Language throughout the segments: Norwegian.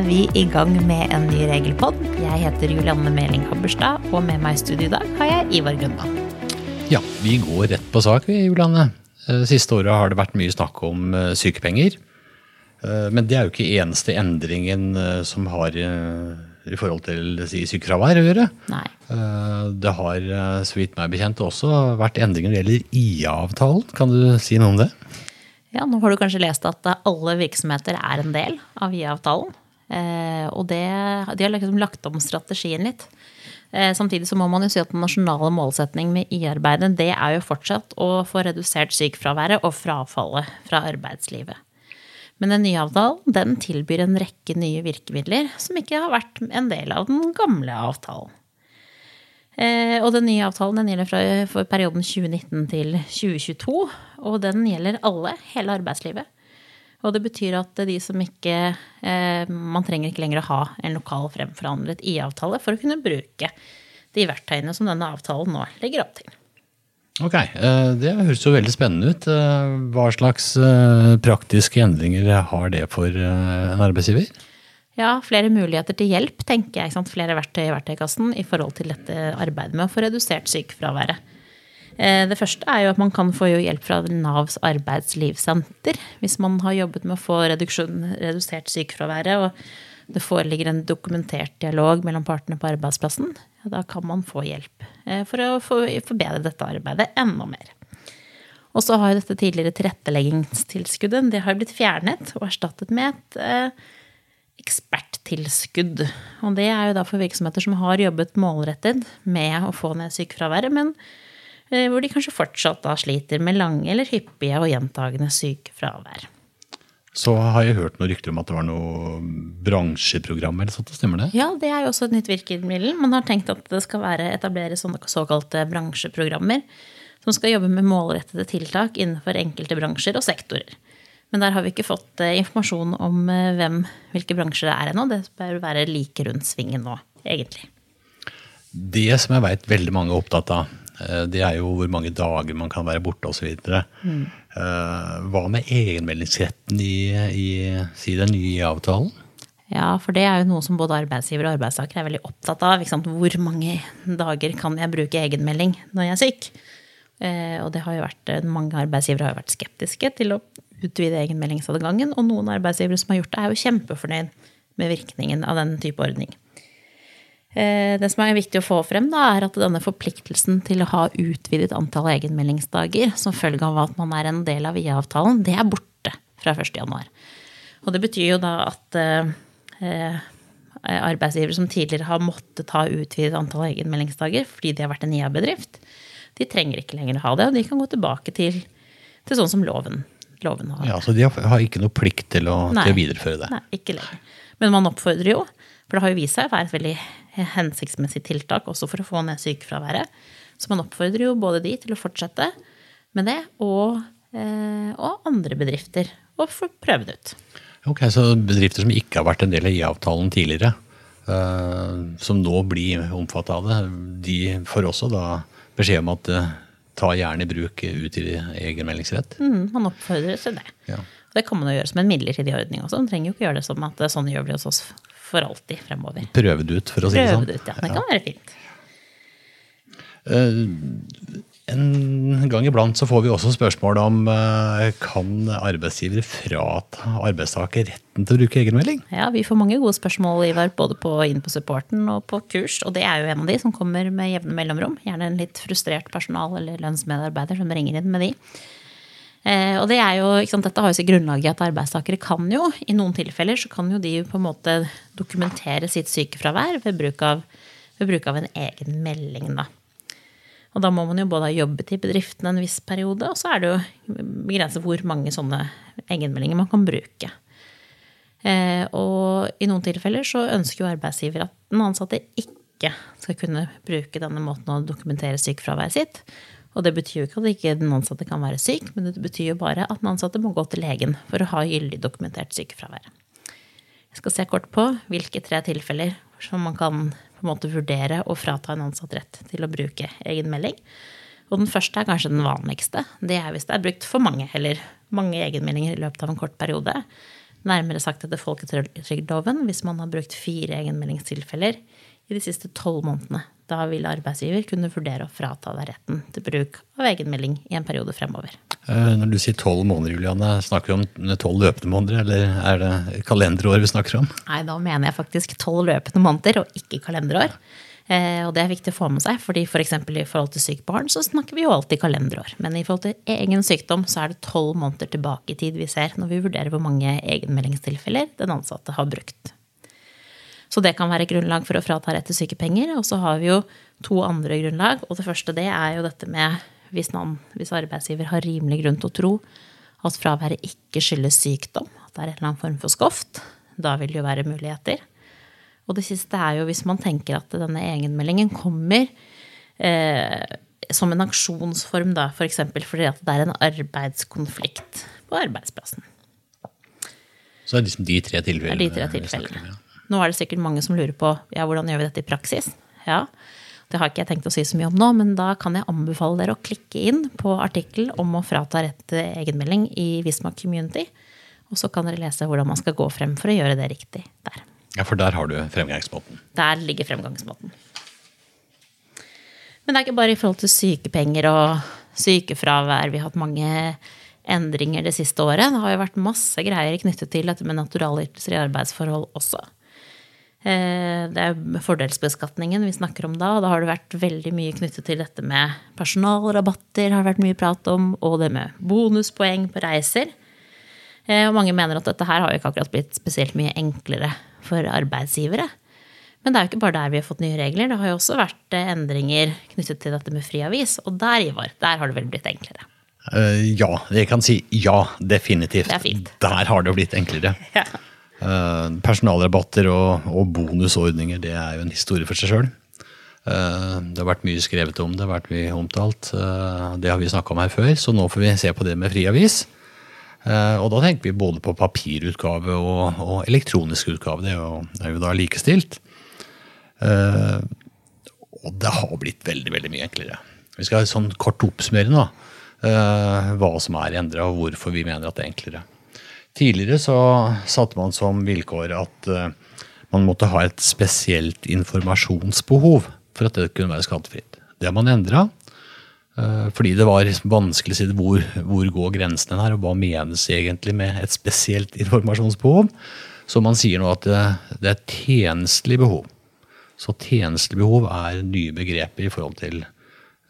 er vi i gang med en ny regelpod. Jeg heter Julianne Meling Habberstad, og med meg i studio i dag har jeg Ivar Grøndahl. Ja, vi går rett på sak, vi, Julianne. Eh, Siste året har det vært mye snakk om eh, sykepenger. Eh, Men det er jo ikke eneste endringen som har i forhold til si, sykefravær å gjøre. Nei. Det har, så vidt meg bekjent, også vært endringer når det gjelder IA-avtalen. Kan du si noe om det? Ja, nå har du kanskje lest at alle virksomheter er en del av IA-avtalen. Eh, og det, de har liksom lagt om strategien litt. Eh, samtidig så må man jo si at den nasjonale målsettingen med IA-arbeidet det er jo fortsatt å få redusert sykefraværet og frafallet fra arbeidslivet. Men den nye avtalen den tilbyr en rekke nye virkemidler som ikke har vært en del av den gamle avtalen. Eh, og den nye avtalen den gjelder for perioden 2019 til 2022. Og den gjelder alle, hele arbeidslivet. Og det betyr at de som ikke eh, Man trenger ikke lenger å ha en lokal fremforhandlet IA-avtale for å kunne bruke de verktøyene som denne avtalen nå legger opp til. Ok, eh, Det høres jo veldig spennende ut. Eh, Hva slags eh, praktiske endringer har det for en arbeidsgiver? Ja, flere muligheter til hjelp, tenker jeg. Flere verktøy i verktøykassen i forhold til dette arbeidet med å få redusert sykefraværet. Eh, Det første er jo at man kan få hjelp fra Navs arbeidslivssenter hvis man har jobbet med å få redusert sykefraværet, og det foreligger en dokumentert dialog mellom partene på arbeidsplassen. Da kan man få hjelp eh, for å forbedre dette arbeidet enda mer. Og så har dette tidligere tilretteleggingstilskuddet det har blitt fjernet og erstattet med et eh, eksperttilskudd. Og det er jo da for virksomheter som har jobbet målrettet med å få ned sykefraværet, men hvor de kanskje fortsatt da sliter med lange eller hyppige og gjentagende sykefravær. Så har jeg hørt noen rykter om at det var noe bransjeprogram eller sånt, stemmer det? Ja, det er jo også et nytt virkemiddel. Man har tenkt at det skal være etablere såkalte bransjeprogrammer som skal jobbe med målrettede tiltak innenfor enkelte bransjer og sektorer. Men der har vi ikke fått eh, informasjon om eh, hvem, hvilke bransjer det er ennå. Det bør være like rundt svingen nå, egentlig. Det som jeg veit veldig mange er opptatt av, eh, det er jo hvor mange dager man kan være borte osv. Mm. Hva med egenmeldingsretten i, i si den nye avtalen? Ja, for det er jo noe som både arbeidsgiver og arbeidstaker er veldig opptatt av. Hvor mange dager kan jeg bruke egenmelding når jeg er syk? Eh, og det har jo vært, mange arbeidsgivere har vært skeptiske til å utvide egenmeldingsadgangen. Og noen arbeidsgivere som har gjort det, er jo kjempefornøyd med virkningen av den type ordning. Eh, det som er viktig å få frem, da, er at denne forpliktelsen til å ha utvidet antall egenmeldingsdager som følge av at man er en del av IA-avtalen, det er borte fra 1.1. Og det betyr jo da at eh, eh, arbeidsgivere som tidligere har måttet ha utvidet antall egenmeldingsdager fordi de har vært en IA-bedrift, de trenger ikke lenger å ha det, og de kan gå tilbake til, til sånn som loven, loven har. Ja, så De har- har ikke noe plikt til å, Nei. til å videreføre det. Nei, ikke lenger. Men man oppfordrer jo, for det har jo vist seg å være et veldig hensiktsmessig tiltak også for å få ned sykefraværet. Så man oppfordrer jo både de til å fortsette med det, og, eh, og andre bedrifter få prøve det ut. Ok, Så bedrifter som ikke har vært en del av IA-avtalen tidligere, eh, som nå blir omfattet av det, de får også da beskjed om at eh, ta gjerne i bruk utvidet egenmeldingsrett. Mm, man oppfordrer til det. Ja. Og Det kan man jo gjøre som en midlertidig ordning også. Man trenger jo ikke gjøre det som at sånn gjør vi hos oss for alltid fremover. Prøve det ut, for å si det Prøve sånn. det ut, ja. Det kan være fint. En gang iblant så får vi også spørsmål om eh, kan arbeidsgivere frata arbeidstaker retten til å bruke egenmelding? Ja, vi får mange gode spørsmål, Ivar, både på, inn på supporten og på kurs. Og det er jo en av de som kommer med jevne mellomrom. Gjerne en litt frustrert personal eller lønnsmedarbeider som ringer inn med de. Eh, og det er jo, sant, Dette har jo sitt grunnlag i at arbeidstakere kan jo, i noen tilfeller, så kan jo de på en måte dokumentere sitt sykefravær ved bruk av, ved bruk av en egen melding. da. Og da må man jo både ha jobbet i bedriften en viss periode, og så er det jo begrenset hvor mange sånne egenmeldinger man kan bruke. Eh, og i noen tilfeller så ønsker jo arbeidsgiver at den ansatte ikke skal kunne bruke denne måten å dokumentere sykefraværet sitt. Og det betyr jo ikke at ikke den ansatte kan være syk, men det betyr jo bare at den ansatte må gå til legen for å ha gyldig dokumentert sykefravær. Jeg skal se kort på hvilke tre tilfeller som man kan på en måte vurdere å frata en ansatt rett til å bruke egen melding. Og den første er kanskje den vanligste. Det er hvis det er brukt for mange, eller mange egenmeldinger i løpet av en kort periode. Nærmere sagt etter folketrygdloven hvis man har brukt fire egenmeldingstilfeller i de siste tolv månedene. Da vil arbeidsgiver kunne vurdere å frata deg retten til bruk av egenmelding i en periode fremover. Eh, når du sier tolv måneder, Juliane, snakker du om tolv løpende måneder, eller er det kalenderår vi snakker om? Nei, da mener jeg faktisk tolv løpende måneder, og ikke kalenderår. Eh, og det er viktig å få med seg, fordi f.eks. For i forhold til sykt barn så snakker vi jo alltid kalenderår. Men i forhold til egen sykdom så er det tolv måneder tilbake i tid vi ser når vi vurderer hvor mange egenmeldingstilfeller den ansatte har brukt. Så det kan være grunnlag for å frata rett til sykepenger. Og så har vi jo to andre grunnlag. Og det første det er jo dette med hvis, noen, hvis arbeidsgiver har rimelig grunn til å tro at fraværet ikke skyldes sykdom, at det er en eller annen form for skoft. Da vil det jo være muligheter. Og det siste er jo hvis man tenker at denne egenmeldingen kommer eh, som en aksjonsform, da, f.eks. For fordi at det er en arbeidskonflikt på arbeidsplassen. Så det er liksom de tre tilfellene? Det er de tre tilfellene. Nå er det sikkert mange som lurer på ja, hvordan gjør vi dette i praksis. Ja, Det har ikke jeg tenkt å si så mye om nå, men da kan jeg anbefale dere å klikke inn på artikkel om å frata rett til egenmelding i Visma Community. Og så kan dere lese hvordan man skal gå frem for å gjøre det riktig der. Ja, for der har du fremgangsmåten. Der ligger fremgangsmåten. Men det er ikke bare i forhold til sykepenger og sykefravær vi har hatt mange endringer det siste året. Det har jo vært masse greier knyttet til dette med naturalytelser i arbeidsforhold også. Eh, det er fordelsbeskatningen vi snakker om da. og Da har det vært veldig mye knyttet til dette med personalrabatter, har vært mye prat om, og det med bonuspoeng på reiser. Eh, og mange mener at dette her har jo ikke akkurat blitt spesielt mye enklere for arbeidsgivere. Men det er jo ikke bare der vi har fått nye regler. Det har jo også vært eh, endringer knyttet til dette med friavis. Og der, Ivar, der har det vel blitt enklere? ja, jeg kan si ja, definitivt. Det er. Der har det blitt enklere. Ja. Eh, personalrabatter og, og, bonusordninger det er jo en historie for seg sjøl. Eh, det har vært mye skrevet om det, har vært mye omtalt. Eh, det har vi snakka om her før, så nå får vi se på det med friavis. Og da tenker vi både på papirutgave og, og elektronisk utgave. Det er jo, er jo da likestilt. Og det har blitt veldig, veldig mye enklere. Vi skal sånn kort oppsummere nå hva som er endra, og hvorfor vi mener at det er enklere. Tidligere så satte man som vilkår at uh, man måtte ha et spesielt informasjonsbehov for at det kunne være skattefritt. Det har man endra. Eh, fordi det var vanskelig å si hvor, hvor går grensene her, og hva menes egentlig med et spesielt informasjonsbehov. Så man sier nå at det, det er tjenestelig behov. Så tjenestelig behov er nye begreper i forhold til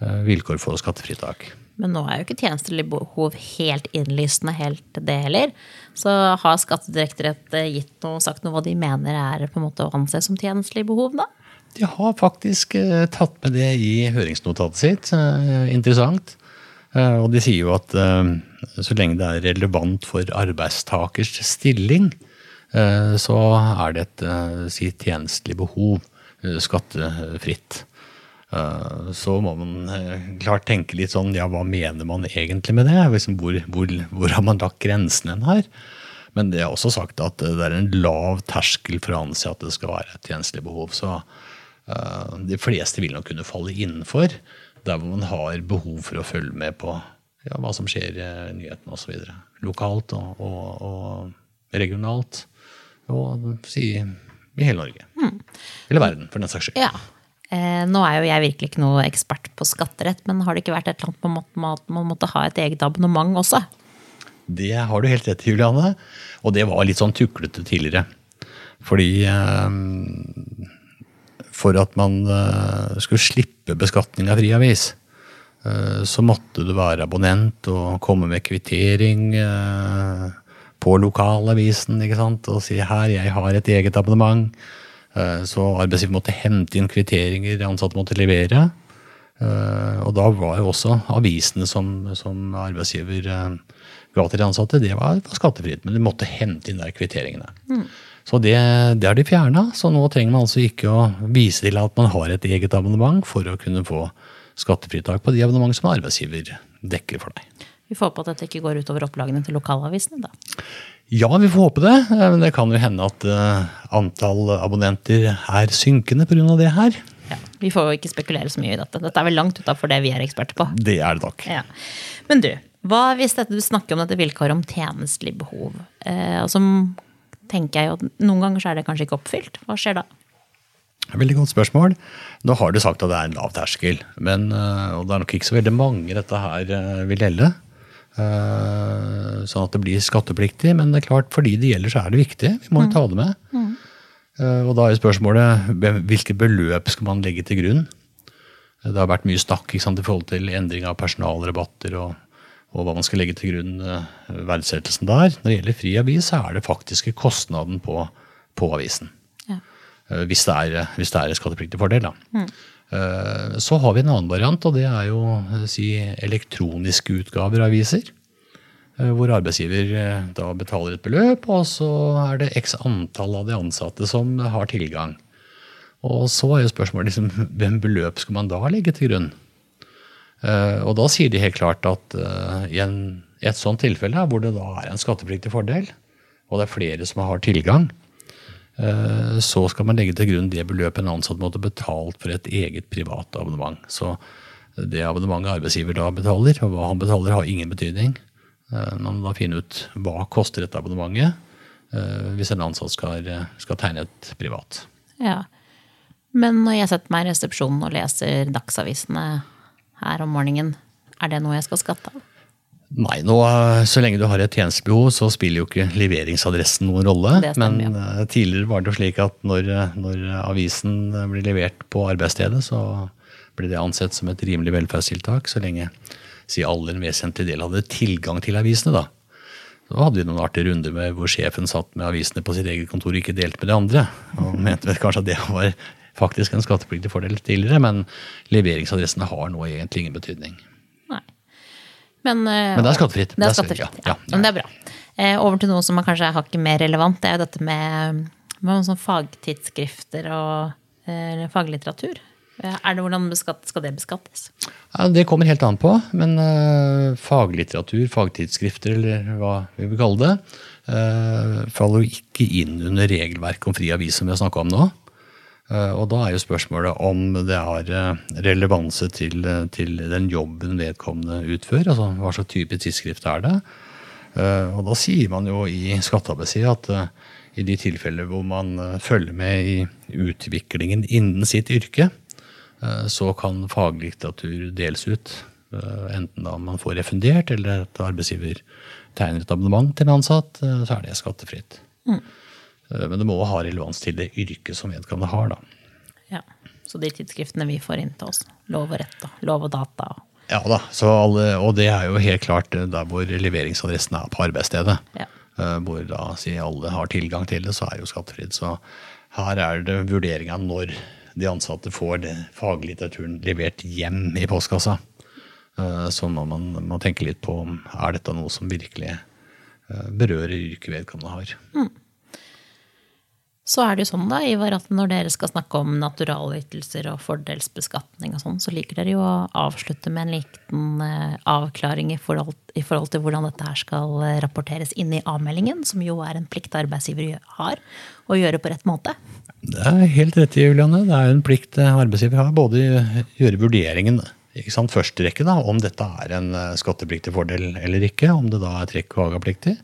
vilkår for skattefritak. Men nå er jo ikke tjenestelig behov helt innlysende helt det heller. Så har Skattedirektoratet gitt noe, sagt noe hva de mener er på en måte å anse som tjenestelig behov, da? De har faktisk eh, tatt med det i høringsnotatet sitt. Eh, interessant. Eh, og de sier jo at så lenge det er relevant for arbeidstakers stilling, så er det et si, tjenestelig behov skattefritt. Eh, så må man eh, klart tenke litt sånn ja, hva mener man egentlig med det? Liksom, hvor, hvor, hvor, har man lagt grensen hen her? Men det er også sagt at det er en lav terskel for å anse at det skal være et tjenestelig behov. Så uh, de fleste vil nok kunne falle innenfor der hvor man har behov for å følge med på ja, hva som skjer i nyhetene osv. Lokalt og, og, og, regionalt. Og i hele Norge. Mm. Eller verden, for den saks skyld. Ja. Eh, nå er jo jeg virkelig ikke noe ekspert på skatterett, men har det ikke vært et eller annet med at man måtte ha et eget abonnement også? Det har du helt rett i, Juliane. Og det var litt sånn tuklete tidligere. Fordi eh, For at man eh, skulle slippe beskatning av fri avis, så måtte du være abonnent og komme med kvittering på lokalavisen ikke sant? og si her, jeg har et eget abonnement. Eh, så arbeidsgiver måtte hente inn kvitteringer de ansatte måtte levere. Eh, og da var jo også avisene som, som arbeidsgiver eh, ga til de ansatte, det var, skattefritt. Men de måtte hente inn der kvitteringene. Mm. Så det, det har de fjerna. Så nå trenger man altså ikke å vise til at man har et eget abonnement for å kunne få skattefritak på de abonnement som arbeidsgiver dekker for deg. Vi får håpe at dette ikke går utover opplagene til lokalavisene, da. Ja, vi får håpe det. Eh, men det kan jo hende at uh, antall abonnenter er synkende pga. det her. Ja, Vi får jo ikke spekulere så mye i dette. Dette er vel langt utafor det vi er eksperter på. Det er det nok. Ja. Men du, hva hvis dette, du snakker om dette vilkåret om tjenestelig behov? Eh, altså, tenker jeg jo at noen ganger så er det kanskje ikke oppfylt. Hva skjer da? Veldig godt spørsmål. Nå har du sagt at det er en lav terskel. Men, øh, og det er nok ikke så veldig mange dette her vil gjelde. Øh, Sånn at det blir skattepliktig. Men det er klart, for de det gjelder, så er det viktig. Vi må jo ta det med. Eh, Og da er spørsmålet hvilke beløp skal man legge til grunn? Det har vært mye sant, i forhold til endring av personalrabatter og, og hva man skal legge til grunn eh, verdsettelsen der. Når det gjelder fri avis, så er det faktiske kostnaden på, på avisen. Ja. Eh, Hvis det er, hvis det er en skattepliktig fordel. Da. Eh, Så har vi en annen variant, og det er jo eh, si, elektroniske utgaver av aviser. Eh, Hvor arbeidsgiver eh, da betaler et beløp, og så er det x antall av de ansatte som har tilgang. Og så er jo spørsmålet liksom, hvem beløp skal man da legge til grunn? Eh, Og da sier de helt klart at eh, i en, et sånt tilfelle hvor det da er en skattepliktig fordel, og det er flere som har tilgang, eh, så skal man legge til grunn det beløpet en ansatt måtte betalt for et eget privat abonnement. Så det abonnementet arbeidsgiver da betaler, og hva han betaler, har ingen betydning. Eh, Man må da finne ut hva koster dette abonnementet eh, hvis en ansatt skal, skal tegne et privat. Ja. Men når jeg setter meg i resepsjonen og leser dagsavisene her om morgenen, er det noe jeg skal skatte av? Nei, nå, eh, så lenge du har et tjenestebehov, så spiller jo ikke leveringsadressen noen rolle. Det stemmer, Men eh, tidligere var det jo slik at når, eh, når avisen blir levert på arbeidsstedet, så ble det ansett som et rimelig velferdstiltak, så lenge si alle en vesentlig del hadde tilgang til avisene. da. Så hadde vi noen artige runder med hvor sjefen satt med avisene på sitt eget kontor og ikke delte med de andre. Og mente kanskje at det var faktisk en skattepliktig fordel tidligere, men leveringsadressene har nå egentlig ingen betydning. Men, eh, Men det er skattefritt. Det er er skattefritt, ja. Men det er bra. Eh, over til noe som er kanskje hakket mer relevant. Det er jo dette med, med sånn fagtidsskrifter og eh, faglitteratur. Eh, Er det hvordan beskatt, skal det beskattes? Ja, det kommer helt an på, men uh, faglitteratur, fagtidsskrifter eller hva vi vil kalle det, uh, faller jo ikke inn under regelverket om fri avis som vi har snakka om nå. Eh, og da er jo spørsmålet om det har eh, relevanse til, eh, til den jobben vedkommende utfører. Altså hva slags type tidsskrift er det? Og da sier man jo i skattearbeidssida at i de tilfeller hvor man følger med i utviklingen innen sitt yrke, så kan faglitteratur deles ut. Enten da man får refundert, eller at arbeidsgiver tegner et abonnement til en ansatt, så er det skattefritt. Eh, Men det må ha relevans til det yrket som vedkommende har. da. Ja. Så de tidsskriftene vi får inn til oss. Lov og rett og lov og data. Ja da, så alle, Og det er jo helt klart eh, der hvor leveringsadressen er på arbeidsstedet. Ja. Eh, Hvor da si alle har tilgang til det, så er jo skattefritt. Så her er det vurdering av når de ansatte får faglitteraturen levert hjem i postkassa. Eh, Så må man må tenke litt på om er dette noe som virkelig eh, berører yrket vedkommende har. Så er det jo sånn da, Ivar, at når dere skal snakke om naturalytelser og fordelsbeskatning og sånn, så liker dere jo å avslutte med en liten eh, avklaring i forhold, i forhold til hvordan dette her skal eh, rapporteres inn i avmeldingen, som jo er en plikt arbeidsgiver har å gjøre på rett måte. Det er helt rett, Juliane. Det er en plikt eh, arbeidsgiver har. Både i- gjøre vurderingen ikke sant, først rekke da, om dette er en skattepliktig fordel eller ikke. Om det da er trekk- og agapliktig.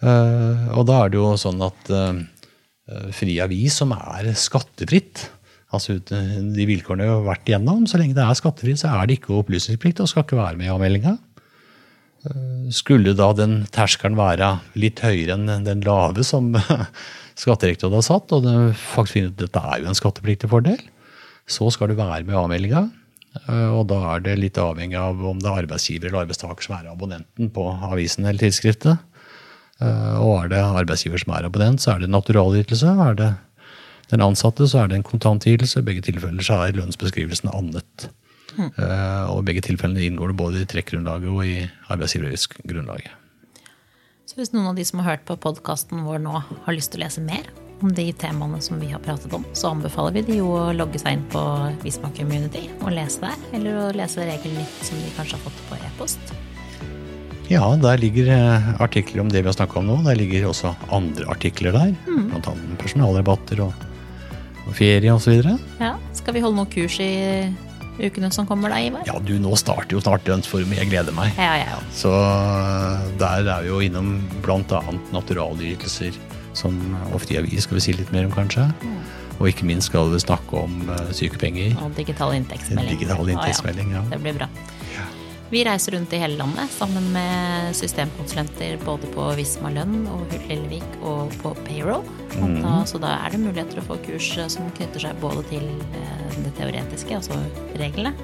Og da er det jo sånn at fri avis som er skattefritt altså De vilkårene vi har vært igjennom, så lenge det er skattefritt, så er det ikke opplysningsplikt og skal ikke være med i avmeldinga. Skulle da den terskelen være litt høyere enn den lave som Skatterektoratet har satt, og det faktisk finner ut at dette er jo en skattepliktig fordel, så skal du være med i avmeldinga. Eh, Og da er det litt avhengig av om det er arbeidsgiver eller arbeidstaker som er abonnenten på avisen eller tidsskriftet. Eh, Og er det arbeidsgiver som er abonnent, så er det en naturalytelse. Er det den ansatte, så er det en kontantytelse. I begge tilfeller så er lønnsbeskrivelsen annet. Mm. Og i begge tilfellene inngår det både i trekkgrunnlaget og i arbeidsgivergrunnlaget. Så hvis noen av de som har hørt på podkasten vår nå, har lyst til å lese mer om de temaene som vi har pratet om, så anbefaler vi de jo å logge seg inn på Visma Community og lese der, eller å lese Regelnytt som de kanskje har fått på e-post. Ja, der ligger eh, artikler om det vi har snakka om nå. Der ligger også andre artikler der. Blant annet personalrabatter og, og ferie osv. Ja, Skal vi holde noen kurs i ukene som kommer da, Ivar? Ja, du, nå starter jo snart Lønnsforum. Jeg gleder meg. Ja, ja, ja. Så eh, der er vi jo innom bl.a. naturalytelser, Som, ofte er avis skal vi si litt mer om, kanskje. Og ikke minst skal vi snakke om eh, sykepenger. Og digital inntektsmelding. Digital ja. inntektsmelding, ja. Det blir bra. Vi reiser rundt i hele landet sammen med systemkonsulenter både på Visma lønn og Hull Lillevik og på payroll. Mm. da, så da er det muligheter å få kurs eh, som knytter seg både til eh, det teoretiske, altså reglene,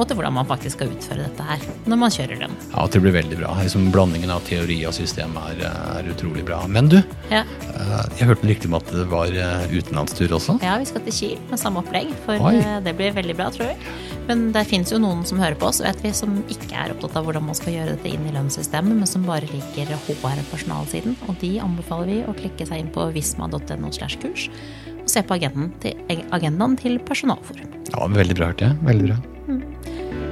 og til hvordan man faktisk skal utføre dette her når man kjører lønn. Ja, det blir veldig bra. Liksom, blandingen av teori og system er, er utrolig bra. Men du, Ja. eh, jeg hørte riktig om at det var eh, utenlandstur også. ja, vi skal til Kiel med samme opplegg, for Oi. eh, det blir veldig bra, tror vi. Men det fins jo noen som hører på oss, vet vi, som ikke er opptatt av hvordan man skal gjøre dette inn i lønnssystemet, men som bare liker HR-personalsiden. Og de anbefaler vi å klikke seg inn på visma.no slash kurs og se på agendaen til, agendaen til Personalforum. Ja, Veldig bra, hørt, jeg. Veldig bra.